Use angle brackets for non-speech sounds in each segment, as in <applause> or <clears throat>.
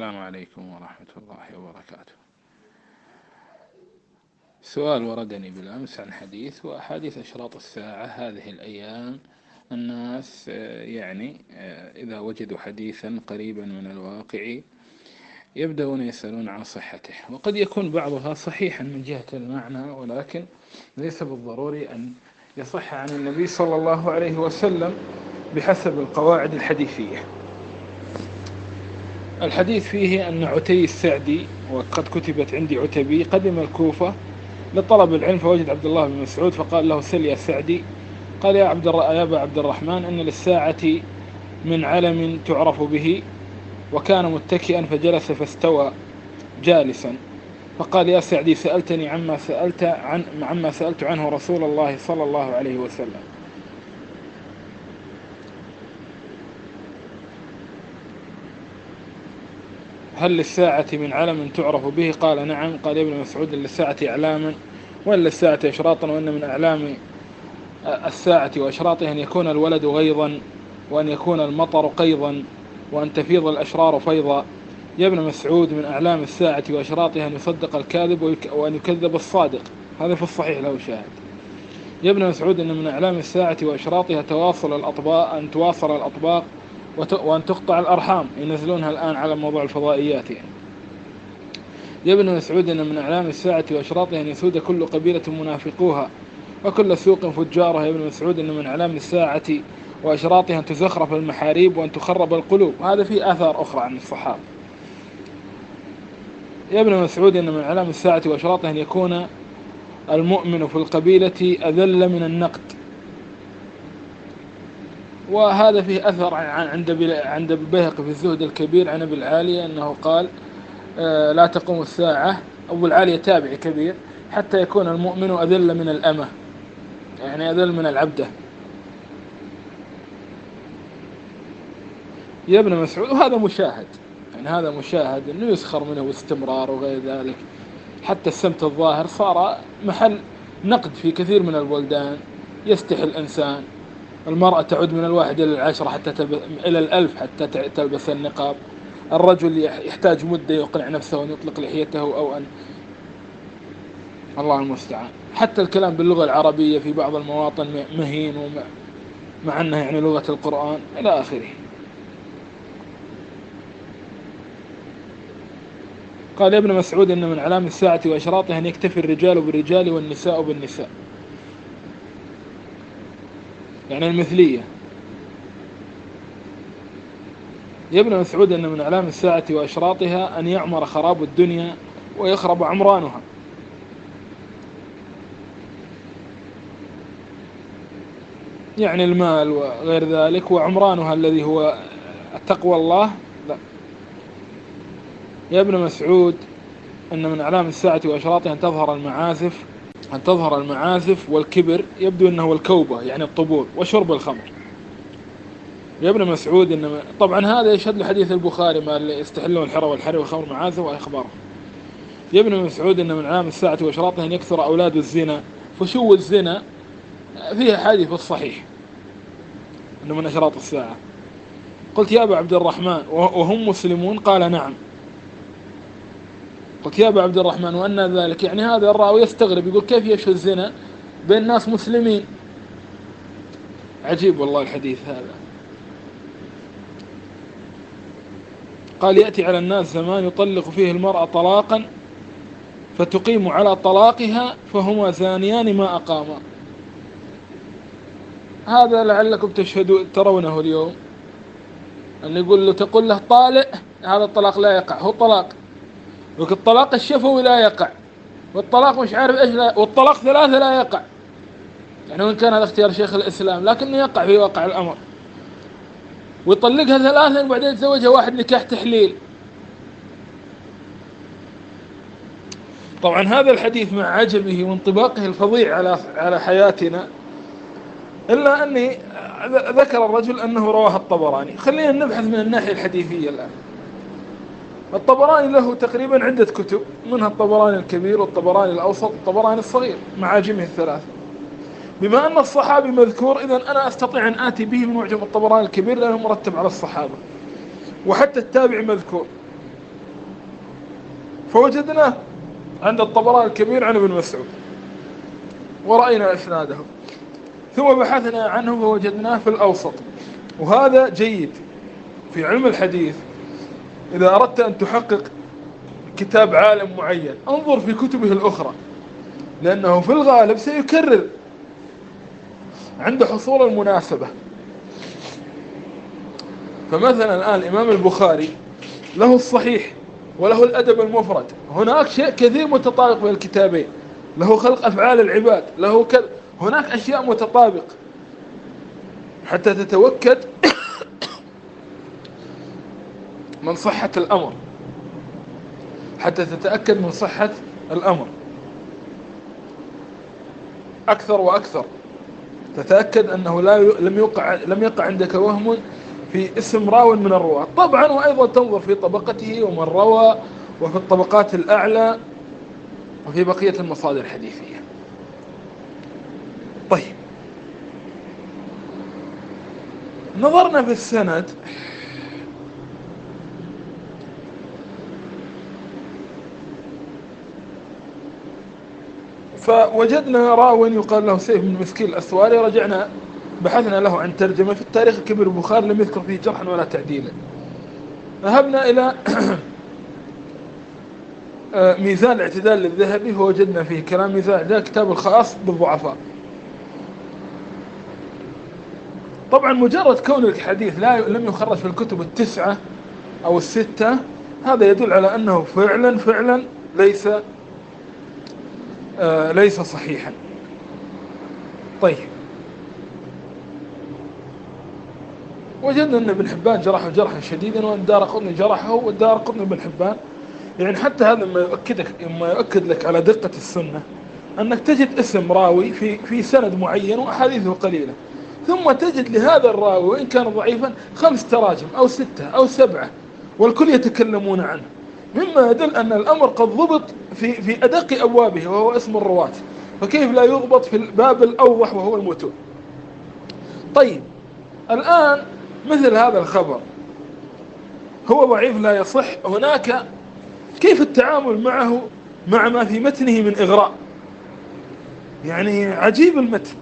السلام عليكم ورحمة الله وبركاته. سؤال وردني بالأمس عن حديث وأحاديث أشراط الساعة هذه الأيام. الناس يعني إذا وجدوا حديثا قريبا من الواقع يبدأون يسألون عن صحته. وقد يكون بعضها صحيحا من جهة المعنى ولكن ليس بالضروري أن يصح عن النبي صلى الله عليه وسلم بحسب القواعد الحديثية. الحديث فيه أن عتي السعدي وقد كتبت عندي عتبي قدم الكوفة لطلب العلم فوجد عبد الله بن مسعود فقال له سل يا سعدي قال يا عبد يا أبا عبد الرحمن أن للساعة من علم تعرف به وكان متكئا فجلس فاستوى جالسا. فقال يا سعدي سألتني عما سألت عن عما سألت عنه رسول الله صلى الله عليه وسلم. هل للساعة من علم تعرف به؟ قال نعم. قال ابن مسعود للساعة إعلاما وأن للساعة إشراطا وأن من أعلام الساعة وأشراطها أن يكون الولد غيظا وأن يكون المطر قيظا وأن تفيض الأشرار فيضا. يا ابن مسعود من أعلام الساعة وأشراطها أن يصدق الكاذب وأن يكذب الصادق. هذا في الصحيح له شاهد. يا ابن مسعود أن من أعلام الساعة وأشراطها تواصل الأطباق أن تواصل الأطباق وأن تقطع الأرحام ينزلونها الآن على موضوع الفضائيات يعني. يا ابن مسعود أن من أعلام الساعة وأشراطها أن يسود كل قبيلة منافقوها وكل سوق فجارها. يا ابن مسعود أن من أعلام الساعة وأشراطها أن تزخرف المحاريب وأن تخرب القلوب. هذا في آثار أخرى عن الصحابة. يا ابن مسعود أن من أعلام الساعة وأشراطها أن يكون المؤمن في القبيلة أذل من النقد. وهذا فيه أثر عند عند البيهقي في الزهد الكبير عن أبي العالية أنه قال لا تقوم الساعة. أبو العالية تابعي كبير حتى يكون المؤمن أذل من الأمة يعني أذل من العبدة. يا ابن مسعود وهذا مشاهد يعني هذا مشاهد أنه يسخر منه باستمرار وغير ذلك. حتى السمت الظاهر صار محل نقد في كثير من البلدان يستحي الإنسان المرأة تعد من الواحد إلى العشرة حتى تلبس إلى الألف حتى تلبس النقاب. الرجل يحتاج مدة يقنع نفسه أن يطلق لحيته أو أن الله المستعان. حتى الكلام باللغة العربية في بعض المواطن مهين ومع مع أنها يعني لغة القرآن إلى آخره. قال ابن مسعود إن من علام الساعة وأشراطها أن يكتفي الرجال بالرجال والنساء بالنساء. يعني المثلية. يا ابن مسعود أن من أعلام الساعة وأشراطها أن يعمر خراب الدنيا ويخرب عمرانها. يعني المال وغير ذلك وعمرانها الذي هو تقوى الله. لا. يا ابن مسعود أن من أعلام الساعة وأشراطها أن تظهر المعازف أن تظهر المعازف والكبر يبدو أنه الكوبة يعني الطبول وشرب الخمر. يا ابن مسعود إن طبعا هذا يشهد لحديث البخاري ما يستحلون الحرى والحري والخمر معازف وأخباره. يا ابن مسعود إن من علام الساعة وأشراطها أن يكثر أولاد الزنا فشو الزنا؟ فيها حديث في الصحيح أنه من أشراط الساعة. قلت يا أبا عبد الرحمن وهم مسلمون؟ قال نعم. قلت يا أبا عبد الرحمن وأن ذلك. يعني هذا الراوي يستغرب يقول كيف يشهد الزنا بين ناس مسلمين؟ عجيب والله الحديث هذا. قال يأتي على الناس زمان يطلق فيه المرأة طلاقا فتقيم على طلاقها فهما زانيان ما أقاما. هذا لعلكم تشهدوا ترونه اليوم. أن يقول له تقول له طالق هذا الطلاق لا يقع هو طلاق. لكن الطلاق الشفوي لا يقع. والطلاق مش عارف إيش لا والطلاق ثلاثة لا يقع. يعني وإن كان هذا اختيار شيخ الإسلام لكنه يقع في واقع الأمر. ويطلقها ثلاثا وبعدين يتزوجها واحد نكاح تحليل. طبعا هذا الحديث مع عجبه وانطباقه الفظيع على على حياتنا إلا أني ذكر الرجل أنه رواه الطبراني. خلينا نبحث من الناحية الحديثية الآن. الطبراني له تقريبا عدة كتب منها الطبراني الكبير والطبراني الأوسط والطبراني الصغير معاجمه الثلاثة بما أن الصحابي مذكور إذا أنا أستطيع أن آتي به من معجم الطبراني الكبير لأنه مرتب على الصحابة. وحتى التابع مذكور فوجدناه عند الطبراني الكبير عن ابن مسعود. ورأينا إسناده. ثم بحثنا عنه فوجدناه في الأوسط. وهذا جيد في علم الحديث. إذا أردت أن تحقق كتاب عالم معين انظر في كتبه الأخرى لأنه في الغالب سيكرر عند حصول المناسبة. فمثلا الآن الإمام البخاري له الصحيح وله الأدب المفرد. هناك شيء كثير متطابق بين الكتابين. له خلق أفعال العباد له كذا هناك أشياء متطابق. حتى تتوكد من صحة الأمر. حتى تتأكد من صحة الأمر. أكثر وأكثر. تتأكد أنه لا لم يقع لم يقع عندك وهم في اسم راو من الرواة. طبعا وأيضا تنظر في طبقته ومن روى وفي الطبقات الأعلى وفي بقية المصادر الحديثية. طيب. نظرنا في السند. فوجدنا راو يقال له سيف بن مسكين الأسواري رجعنا بحثنا له عن ترجمة. في التاريخ الكبير البخاري لم يذكر فيه جرحا ولا تعديلا. ذهبنا إلى <clears throat> آه، ميزان الاعتدال للذهبي. فوجدنا فيه كلام ميزان الاعتدال كتاب الخاص بالضعفاء. طبعا مجرد كون الحديث لا لم يخرج في الكتب التسعة أو الستة هذا يدل على أنه فعلا فعلا ليس ليس صحيحا. طيب. وجدنا أن ابن حبان جرحه جرحا شديدا وأن دار قطني جرحه والدار قطني ابن حبان. يعني حتى هذا ما يؤكدك ما يؤكد لك على دقة السنة أنك تجد اسم راوي في في سند معين وأحاديثه قليلة. ثم تجد لهذا الراوي وإن كان ضعيفا خمس تراجم أو ستة أو سبعة والكل يتكلمون عنه. مما يدل أن الأمر قد ضبط في في أدق أبوابه وهو اسم الرواة. فكيف لا يضبط في الباب الأوضح وهو المتون طيب الآن مثل هذا الخبر. هو ضعيف لا يصح. هناك كيف التعامل معه مع ما في متنه من إغراء؟ يعني عجيب المتن.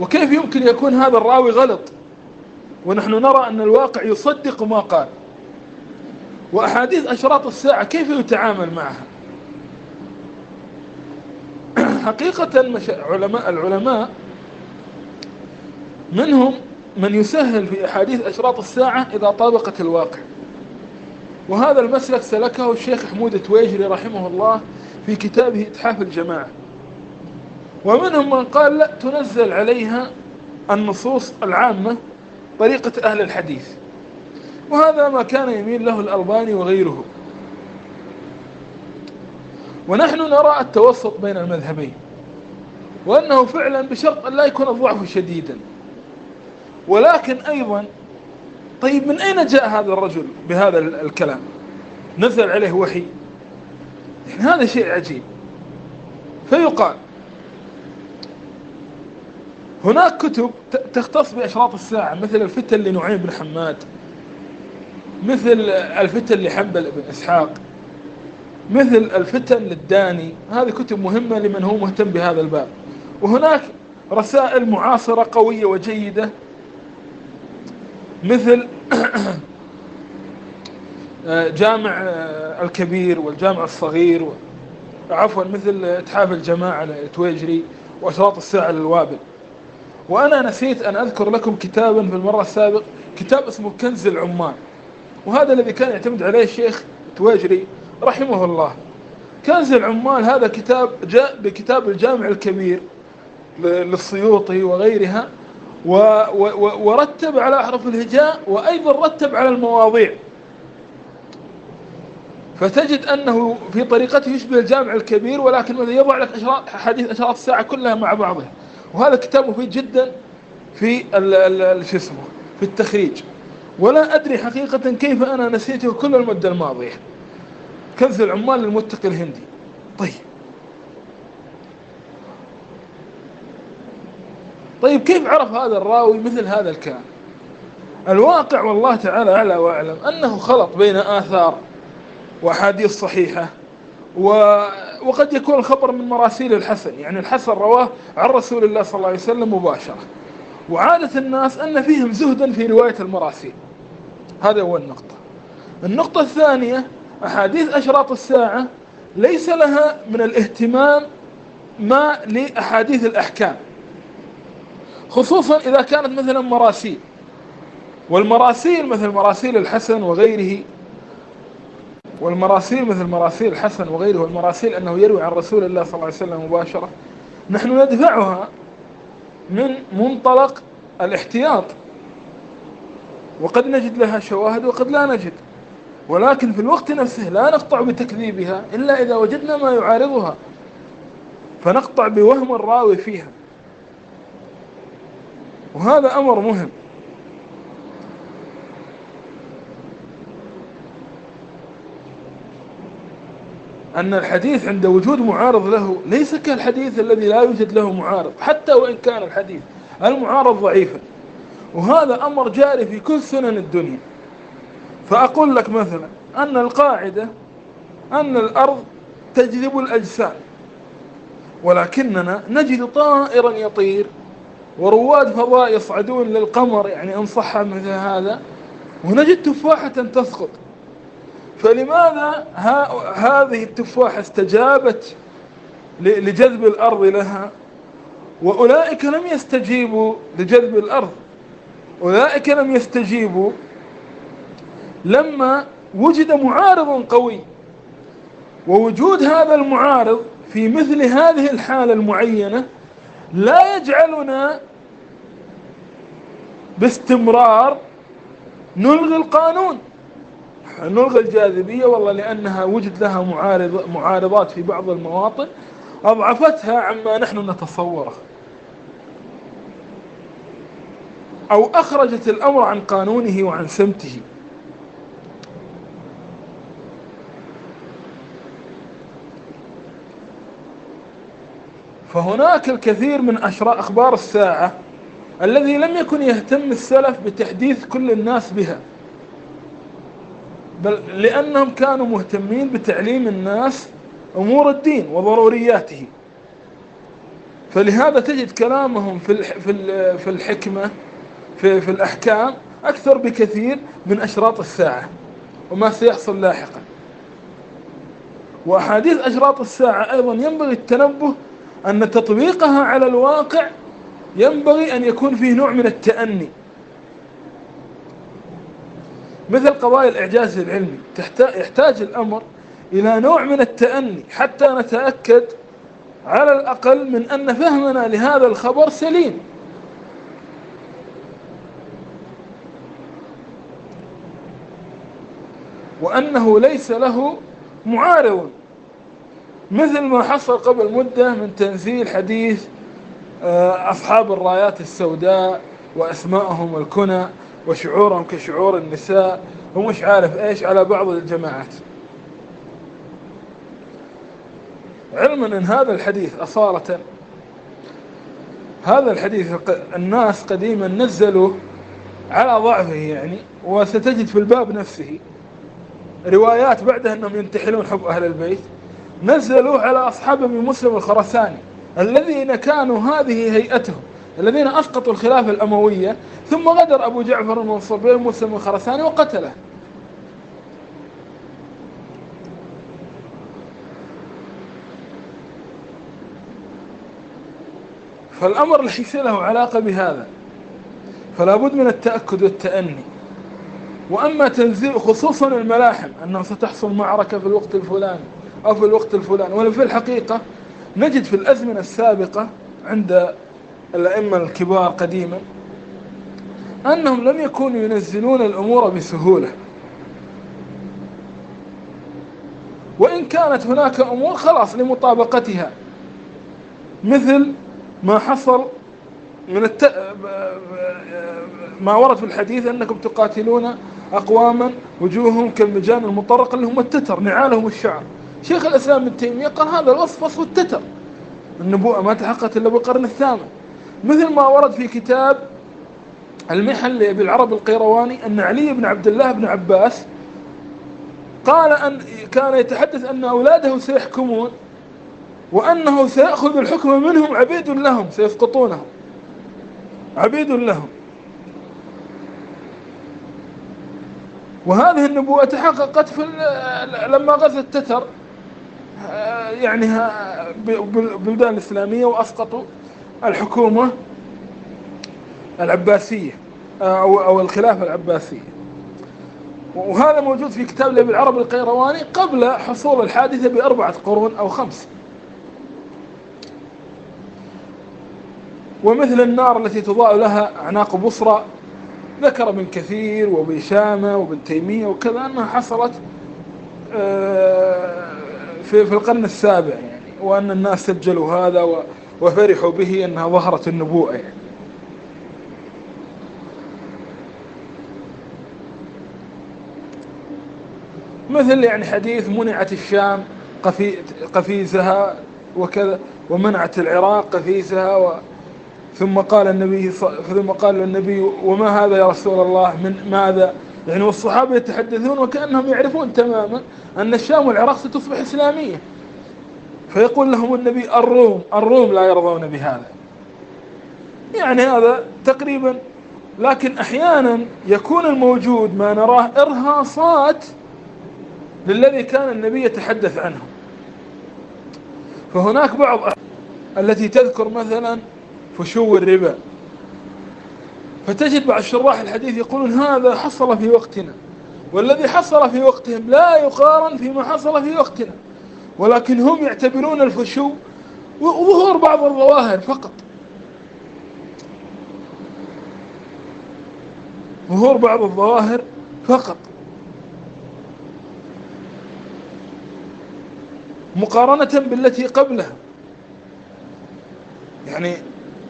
وكيف يمكن يكون هذا الراوي غلط؟ ونحن نرى أن الواقع يصدق ما قال. وأحاديث أشراط الساعة كيف يتعامل معها؟ <clears throat> حقيقة علماء العلماء منهم من يسهل في أحاديث أشراط الساعة إذا طابقت الواقع. وهذا المسلك سلكه الشيخ حمود التويجري رحمه الله في كتابه إتحاف الجماعة. ومنهم من قال لا تنزل عليها النصوص العامة طريقة أهل الحديث. وهذا ما كان يميل له الألباني وغيره. ونحن نرى التوسط بين المذهبين وأنه فعلا بشرط أن لا يكون الضعف شديدا. ولكن أيضا طيب من أين جاء هذا الرجل بهذا الكلام؟ نزل عليه وحي. يعني هذا شيء عجيب. فيقال هناك كتب تختص بأشراط الساعة مثل الفتن لنعيم بن حماد. مثل الفتن لحنبل بن إسحاق مثل الفتن للداني هذه كتب مهمة لمن هو مهتم بهذا الباب. وهناك رسائل معاصرة قوية وجيدة مثل <clears throat> جامع الكبير والجامع الصغير عفوا مثل إتحاف الجماعة التويجري وأشراط الساعة للوابل. وأنا نسيت أن أذكر لكم كتابا في المرة السابق كتاب اسمه كنز العمال وهذا الذي كان يعتمد عليه الشيخ تويجري رحمه الله. كنز العمال هذا كتاب جاء بكتاب الجامع الكبير للسيوطي وغيرها و و ورتب على أحرف الهجاء وأيضا رتب على المواضيع. فتجد أنه في طريقته يشبه الجامع الكبير ولكن ماذا يضع لك حديث أشراط الساعة كلها مع بعضها. وهذا كتاب مفيد جدا في شو اسمه؟ في التخريج. ولا أدري حقيقة كيف أنا نسيته كل المدة الماضية. كنز العمال المتقي الهندي. طيب. طيب كيف عرف هذا الراوي مثل هذا الكلام؟ الواقع والله تعالى أعلى وأعلم أنه خلط بين آثار وأحاديث صحيحة وقد يكون الخبر من مراسيل الحسن. يعني الحسن رواه عن رسول الله صلى الله عليه وسلم مباشرة. وعادة الناس أن فيهم زهدا في رواية المراسيل. هذا أول نقطة. النقطة الثانية أحاديث أشراط الساعة ليس لها من الاهتمام ما لأحاديث الأحكام. خصوصا إذا كانت مثلا مراسيل. والمراسيل مثل مراسيل الحسن وغيره. والمراسيل مثل مراسيل الحسن وغيره. والمراسيل أنه يروي عن رسول الله صلى الله عليه وسلم مباشرة. نحن ندفعها من منطلق الاحتياط. وقد نجد لها شواهد وقد لا نجد. ولكن في الوقت نفسه لا نقطع بتكذيبها إلا إذا وجدنا ما يعارضها. فنقطع بوهم الراوي فيها. وهذا أمر مهم. أن الحديث عند وجود معارض له ليس كالحديث الذي لا يوجد له معارض. حتى وإن كان الحديث المعارض ضعيفا. وهذا أمر جاري في كل سنن الدنيا. فأقول لك مثلا أن القاعدة أن الأرض تجذب الأجسام ولكننا نجد طائرا يطير ورواد فضاء يصعدون للقمر يعني إن صح مثل هذا ونجد تفاحة تسقط. فلماذا هذه التفاحة استجابت لجذب الأرض لها؟ وأولئك لم يستجيبوا لجذب الأرض. أولئك لم يستجيبوا لما وجد معارض قوي. ووجود هذا المعارض في مثل هذه الحالة المعينة لا يجعلنا باستمرار نلغي القانون. نلغي الجاذبية والله لأنها وجد لها معارض معارضات في بعض المواطن أضعفتها عما نحن نتصوره. أو أخرجت الأمر عن قانونه وعن سمته. فهناك الكثير من أشراء أخبار الساعة الذي لم يكن يهتم السلف بتحديث كل الناس بها. بل لأنهم كانوا مهتمين بتعليم الناس أمور الدين وضرورياته. فلهذا تجد كلامهم في في الحكمة في في الأحكام أكثر بكثير من أشراط الساعة وما سيحصل لاحقا. وأحاديث أشراط الساعة أيضا ينبغي التنبه أن تطبيقها على الواقع ينبغي أن يكون فيه نوع من التأني. مثل قضايا الإعجاز العلمي يحتاج الأمر إلى نوع من التأني حتى نتأكد على الأقل من أن فهمنا لهذا الخبر سليم. وأنه ليس له معارض. مثل ما حصل قبل مدة من تنزيل حديث آه، أصحاب الرايات السوداء وأسماءهم الكنى وشعورهم كشعور النساء. ومش عارف إيش على بعض الجماعات. علما إن هذا الحديث أصالة. هذا الحديث الناس قديما نزلوا على ضعفه يعني وستجد في الباب نفسه. روايات بعدها أنهم ينتحلون حب أهل البيت نزلوا على أصحاب ابي مسلم الخرساني الذين كانوا هذه هيئتهم الذين أسقطوا الخلافة الأموية ثم غدر أبو جعفر المنصور بين مسلم الخرساني وقتله. فالأمر ليس له علاقة بهذا فلا بد من التأكد والتأني. وأما تنزيل خصوصا الملاحم أنه ستحصل معركة في الوقت الفلاني أو في الوقت الفلاني. وفي الحقيقة نجد في الأزمنة السابقة عند الأئمة الكبار قديما أنهم لم يكونوا ينزلون الأمور بسهولة. وإن كانت هناك أمور خلاص لمطابقتها مثل ما حصل من الت... ما ورد في الحديث أنكم تقاتلون أقواما وجوههم كالمجان المطرق اللي هم التتر نعالهم الشعر. شيخ الإسلام ابن تيمية قال هذا الوصف وصف التتر. النبوءة ما تحققت إلا بالقرن الثامن. مثل ما ورد في كتاب المحن لأبي العرب القيرواني أن علي بن عبد الله بن عباس قال أن كان يتحدث أن أولاده سيحكمون وأنه سيأخذ الحكم منهم عبيد لهم سيسقطونهم عبيد لهم. وهذه النبوة تحققت في لما غزت تتر يعني بالبلدان الإسلامية وأسقطوا الحكومة العباسية أو أو الخلافة العباسية. وهذا موجود في كتاب لابن العرب القيرواني قبل حصول الحادثة بأربعة قرون أو خمس ومثل النار التي تضاء لها أعناق بصرى ذكر ابن كثير وابن شامة وابن تيمية وكذا أنها حصلت آه، في في القرن السابع يعني وأن الناس سجلوا هذا وفرحوا به أنها ظهرت النبوءة. يعني مثل يعني حديث منعت الشام قفي قفيزها وكذا ومنعت العراق قفيزها و ثم قال النبي ثم قال النبي وما هذا يا رسول الله؟ من ماذا؟ يعني والصحابة يتحدثون وكأنهم يعرفون تماما أن الشام والعراق ستصبح إسلامية. فيقول لهم النبي الروم الروم لا يرضون بهذا. يعني هذا تقريبا لكن أحيانا يكون الموجود ما نراه إرهاصات للذي كان النبي يتحدث عنه. فهناك بعض التي تذكر مثلا فشو الربا؟ فتجد بعض شراح الحديث يقولون هذا حصل في وقتنا. والذي حصل في وقتهم لا يقارن فيما حصل في وقتنا. ولكن هم يعتبرون الفشو وظهور بعض الظواهر فقط. ظهور بعض الظواهر فقط. مقارنة بالتي قبلها. يعني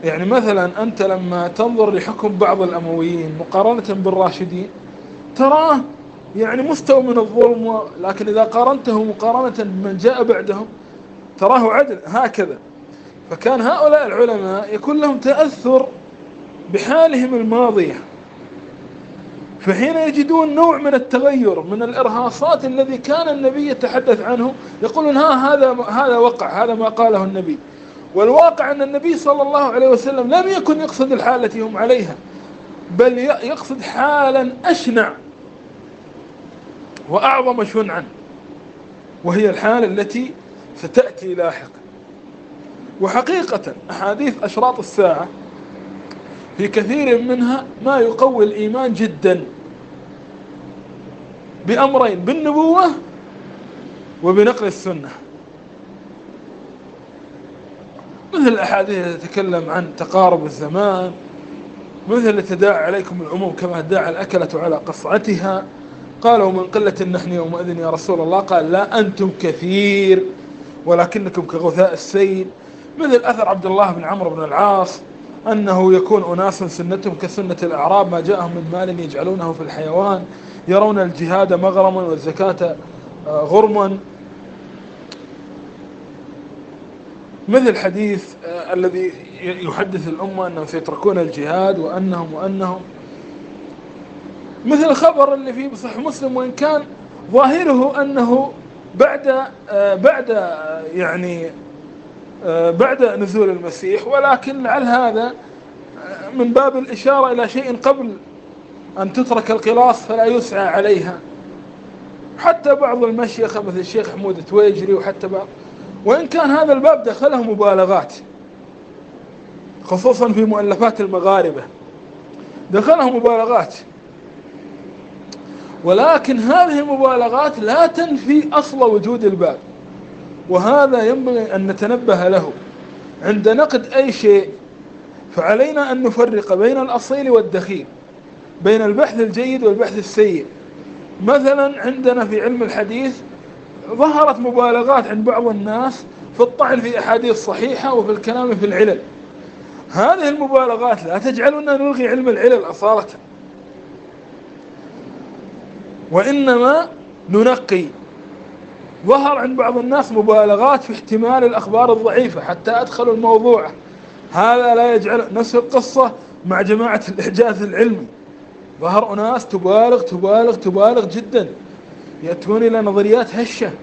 يعني مثلا أنت لما تنظر لحكم بعض الأمويين مقارنة بالراشدين تراه يعني مستوى من الظلم لكن إذا قارنته مقارنة بمن جاء بعدهم تراه عدل هكذا. فكان هؤلاء العلماء يكون لهم تأثر بحالهم الماضية. فحين يجدون نوع من التغير من الإرهاصات الذي كان النبي يتحدث عنه يقولون ها هذا هذا وقع هذا ما قاله النبي. والواقع أن النبي صلى الله عليه وسلم لم يكن يقصد الحالة التي هم عليها بل يقصد حالا أشنع وأعظم شنعا وهي الحالة التي ستأتي لاحقا. وحقيقة أحاديث أشراط الساعة في كثير منها ما يقوي الإيمان جدا بأمرين بالنبوة وبنقل السنة. مثل الأحاديث تتكلم عن تقارب الزمان مثل تداعى عليكم العموم كما داعى الأكلة على قصعتها. قالوا من قلة نحن يومئذ يا رسول الله؟ قال لا أنتم كثير ولكنكم كغثاء السيل. مثل أثر عبد الله بن عمرو بن العاص أنه يكون أناس سنتهم كسنة الأعراب ما جاءهم من مال يجعلونه في الحيوان يرون الجهاد مغرما والزكاة آه، غرما. مثل حديث آه، الذي يحدث الأمة أنهم سيتركون الجهاد وأنهم وأنهم. مثل الخبر اللي فيه بصحيح مسلم وإن كان ظاهره أنه بعد آه، بعد آه، يعني بعد نزول المسيح ولكن لعل هذا من باب الإشارة إلى شيء قبل أن تترك القلاص فلا يسعى عليها. حتى بعض المشيخة مثل الشيخ حمود التويجري وحتى بعض وإن كان هذا الباب دخله مبالغات خصوصا في مؤلفات المغاربة دخله مبالغات. ولكن هذه المبالغات لا تنفي أصل وجود الباب وهذا ينبغي أن نتنبه له. عند نقد أي شيء فعلينا أن نفرق بين الأصيل والدخيل بين البحث الجيد والبحث السيء. مثلا عندنا في علم الحديث ظهرت مبالغات عند بعض الناس في الطعن في أحاديث صحيحة وفي الكلام في العلل. هذه المبالغات لا تجعلنا نلغي علم العلل أصالة. وإنما ننقي. ظهر عند بعض الناس مبالغات في احتمال الأخبار الضعيفة حتى أدخلوا الموضوع. هذا لا يجعل نفس القصة مع جماعة الإعجاز العلمي. ظهر أناس تبالغ تبالغ تبالغ جدا. يأتون إلى نظريات هشة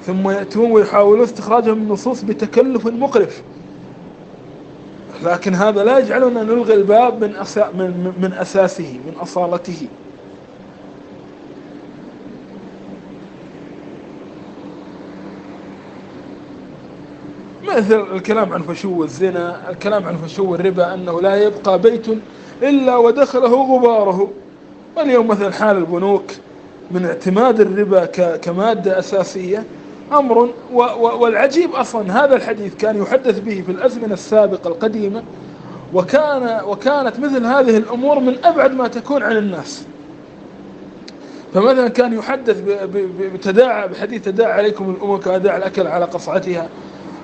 ثم يأتون ويحاولون استخراجها من النصوص بتكلف مقرف لكن هذا لا يجعلنا نلغي الباب من, أسا من, من أساسه من أصالته. مثل الكلام عن فشو الزنا الكلام عن فشو الربا أنه لا يبقى بيت إلا ودخله غباره. واليوم مثل حال البنوك. من اعتماد الربا كمادة أساسية أمر والعجيب أصلا هذا الحديث كان يحدث به في الأزمنة السابقة القديمة وكان وكانت مثل هذه الأمور من أبعد ما تكون عن الناس. فمثلا كان يحدث بتداعى بحديث تداعى عليكم الأمور كأداعى الأكل على قصعتها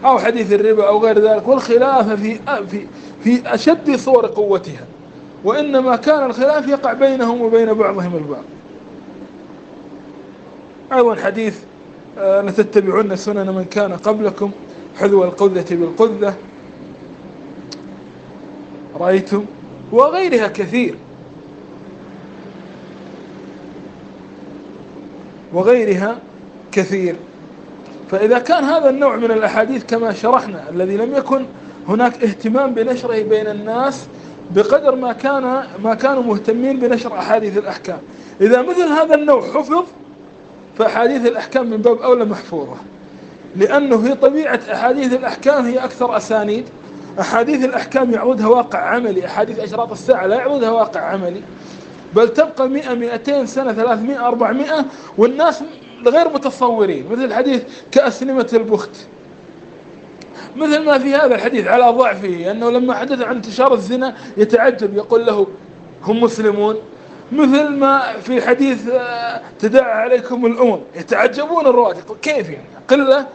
أو حديث الربا أو غير ذلك والخلاف في في في أشد صور قوتها وإنما كان الخلاف يقع بينهم وبين بعضهم البعض. أيضا حديث آه، لتتبعون سنن من كان قبلكم حذو القذة بالقذة. رأيتم؟ وغيرها كثير. وغيرها كثير. فإذا كان هذا النوع من الأحاديث كما شرحنا الذي لم يكن هناك اهتمام بنشره بين الناس بقدر ما كان ما كانوا مهتمين بنشر أحاديث الأحكام. إذا مثل هذا النوع حفظ فأحاديث الأحكام من باب أولى محفوظة لأنه هي طبيعة أحاديث الأحكام هي أكثر أسانيد. أحاديث الأحكام يعودها واقع عملي. أحاديث أشراط الساعة لا يعودها واقع عملي. بل تبقى 100 200 سنة 300 400 والناس غير متصورين. مثل حديث كأسلمة البخت. مثل ما في هذا الحديث على ضعفه أنه لما حدث عن انتشار الزنا يتعجب يقول له هم مسلمون؟ مثل ما في حديث آه، تداعى عليكم الأمم. يتعجبون الرواة كيف يعني؟ قلة.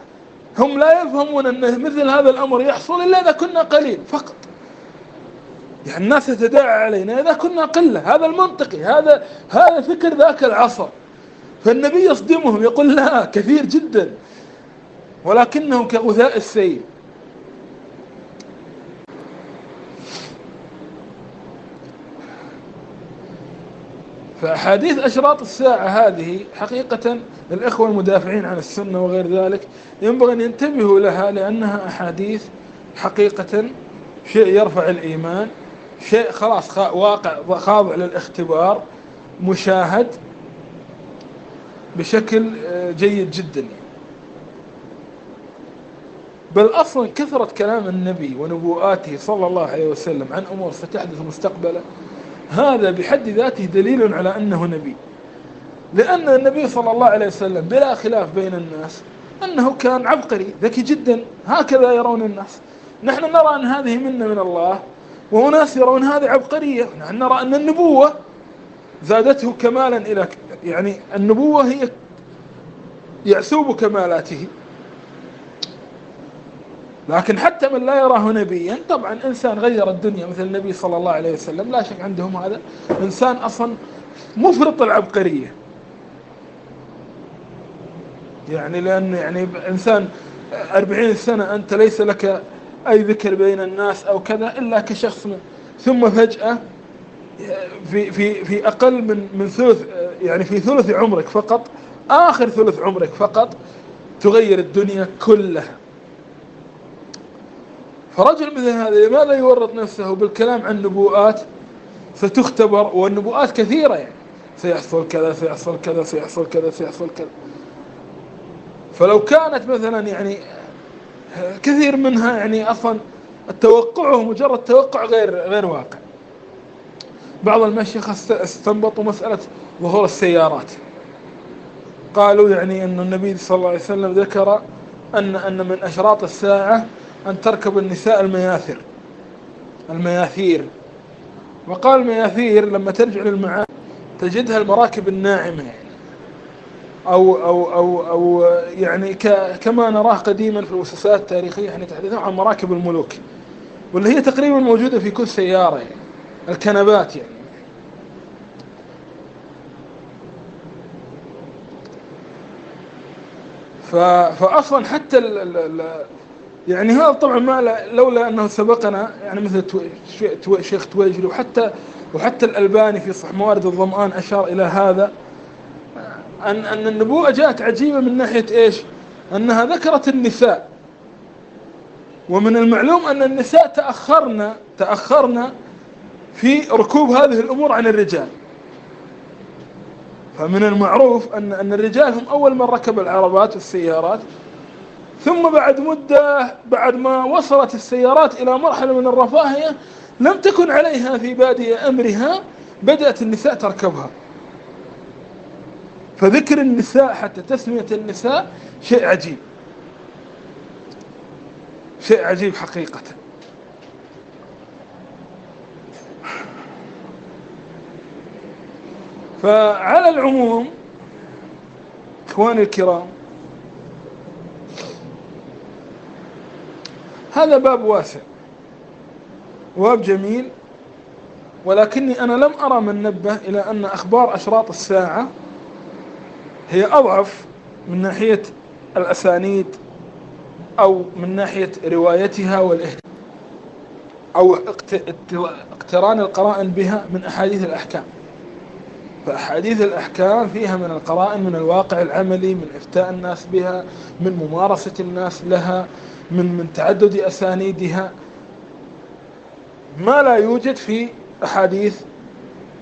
هم لا يفهمون أن مثل هذا الأمر يحصل إلا إذا كنا قليل فقط. يعني الناس تتداعى علينا إذا كنا قلة. هذا المنطقي. هذا هذا فكر ذاك العصر. فالنبي يصدمهم يقول لا كثير جدا. ولكنهم كغثاء السيل فأحاديث أشراط الساعة هذه حقيقة الإخوة المدافعين عن السنة وغير ذلك ينبغي أن ينتبهوا لها لأنها أحاديث حقيقة شيء يرفع الإيمان شيء خلاص واقع خاضع للاختبار مشاهد بشكل آه، جيد جدا. بل أصلا كثرة كلام النبي ونبوءاته صلى الله عليه وسلم عن أمور ستحدث مستقبلا. هذا بحد ذاته دليل على أنه نبي. لأن النبي صلى الله عليه وسلم بلا خلاف بين الناس أنه كان عبقري ذكي جدا. هكذا يرون الناس. نحن نرى أن هذه منة من الله وناس يرون هذه عبقرية. نحن نرى أن النبوة زادته كمالا إلى يعني النبوة هي يعسوب كمالاته. لكن حتى من لا يراه نبيا طبعا إنسان غير الدنيا مثل النبي صلى الله عليه وسلم لا شك عندهم هذا. إنسان أصلا مفرط العبقرية. يعني لأن يعني إنسان أربعين سنة أنت ليس لك أي ذكر بين الناس أو كذا إلا كشخص ثم فجأة في في في أقل من من ثلث يعني في ثلث عمرك فقط آخر ثلث عمرك فقط تغير الدنيا كلها. فرجل مثل هذا لماذا يورط نفسه بالكلام عن نبوءات ستختبر والنبوءات كثيرة يعني. سيحصل كذا سيحصل كذا سيحصل كذا سيحصل كذا. فلو كانت مثلا يعني كثير منها يعني أصلا التوقع مجرد توقع غير غير واقع. بعض المشيخة استنبطوا مسألة ظهور السيارات. قالوا يعني أن النبي صلى الله عليه وسلم ذكر أن أن من أشراط الساعة أن تركب النساء المياثر المياثير. وقال المياثير لما ترجع للمعاني تجدها المراكب الناعمة. يعني أو أو أو أو يعني كما نراه قديما في المؤسسات التاريخية يعني يتحدثون عن مراكب الملوك. واللي هي تقريبا موجودة في كل سيارة يعني الكنبات يعني. فأصلا حتى ال ال يعني هذا طبعا ما لولا أنه سبقنا يعني مثل شيخ تويجري وحتى وحتى الألباني في صح موارد الظمآن أشار إلى هذا. أن أن النبوءة جاءت عجيبة من ناحية إيش؟ أنها ذكرت النساء. ومن المعلوم أن النساء تأخرن تأخرن في ركوب هذه الأمور عن الرجال. فمن المعروف أن أن الرجال هم أول من ركب العربات والسيارات. ثم بعد مدة بعد ما وصلت السيارات إلى مرحلة من الرفاهية لم تكن عليها في بادئ أمرها بدأت النساء تركبها. فذكر النساء حتى تسمية النساء شيء عجيب. شيء عجيب حقيقة. فعلى العموم إخواني الكرام هذا باب واسع. باب جميل. ولكني أنا لم أرى من نبه إلى أن أخبار أشراط الساعة هي أضعف من ناحية الأسانيد أو من ناحية روايتها والاهتمام أو اقتران القرائن بها من أحاديث الأحكام. فأحاديث الأحكام فيها من القرائن من الواقع العملي من إفتاء الناس بها من ممارسة الناس لها من من تعدد أسانيدها. ما لا يوجد في أحاديث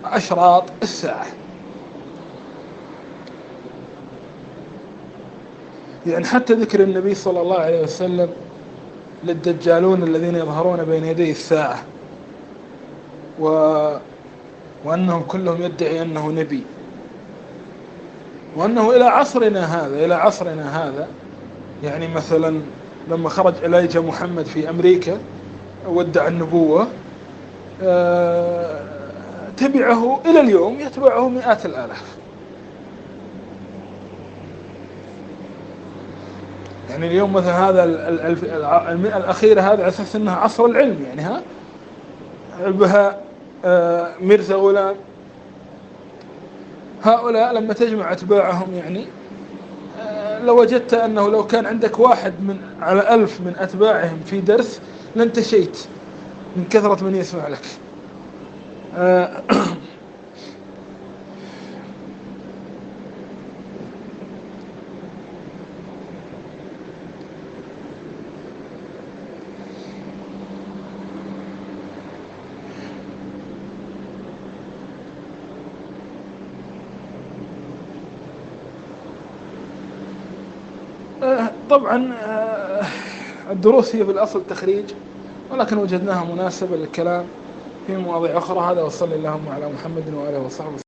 أشراط الساعة. يعني حتى ذكر النبي صلى الله عليه وسلم للدجالون الذين يظهرون بين يدي الساعة. و... وأنهم كلهم يدعي أنه نبي. وأنه إلى عصرنا هذا إلى عصرنا هذا. يعني مثلا لما خرج إليجا محمد في أمريكا ودع النبوة آه، تبعه إلى اليوم يتبعه مئات الآلاف. يعني اليوم مثلا هذا المئة الأخيرة هذا على أساس أنها عصر العلم يعني ها؟ بها ميرزا غلام. هؤلاء لما تجمع أتباعهم يعني آه، لوجدت أنه لو كان عندك واحد من على ألف من أتباعهم في درس لانتشيت من كثرة من يسمع لك. طبعا آه، الدروس هي في الأصل تخريج ولكن وجدناها مناسبة للكلام في مواضيع أخرى. هذا وصلى اللهم على محمد وآله وصحبه.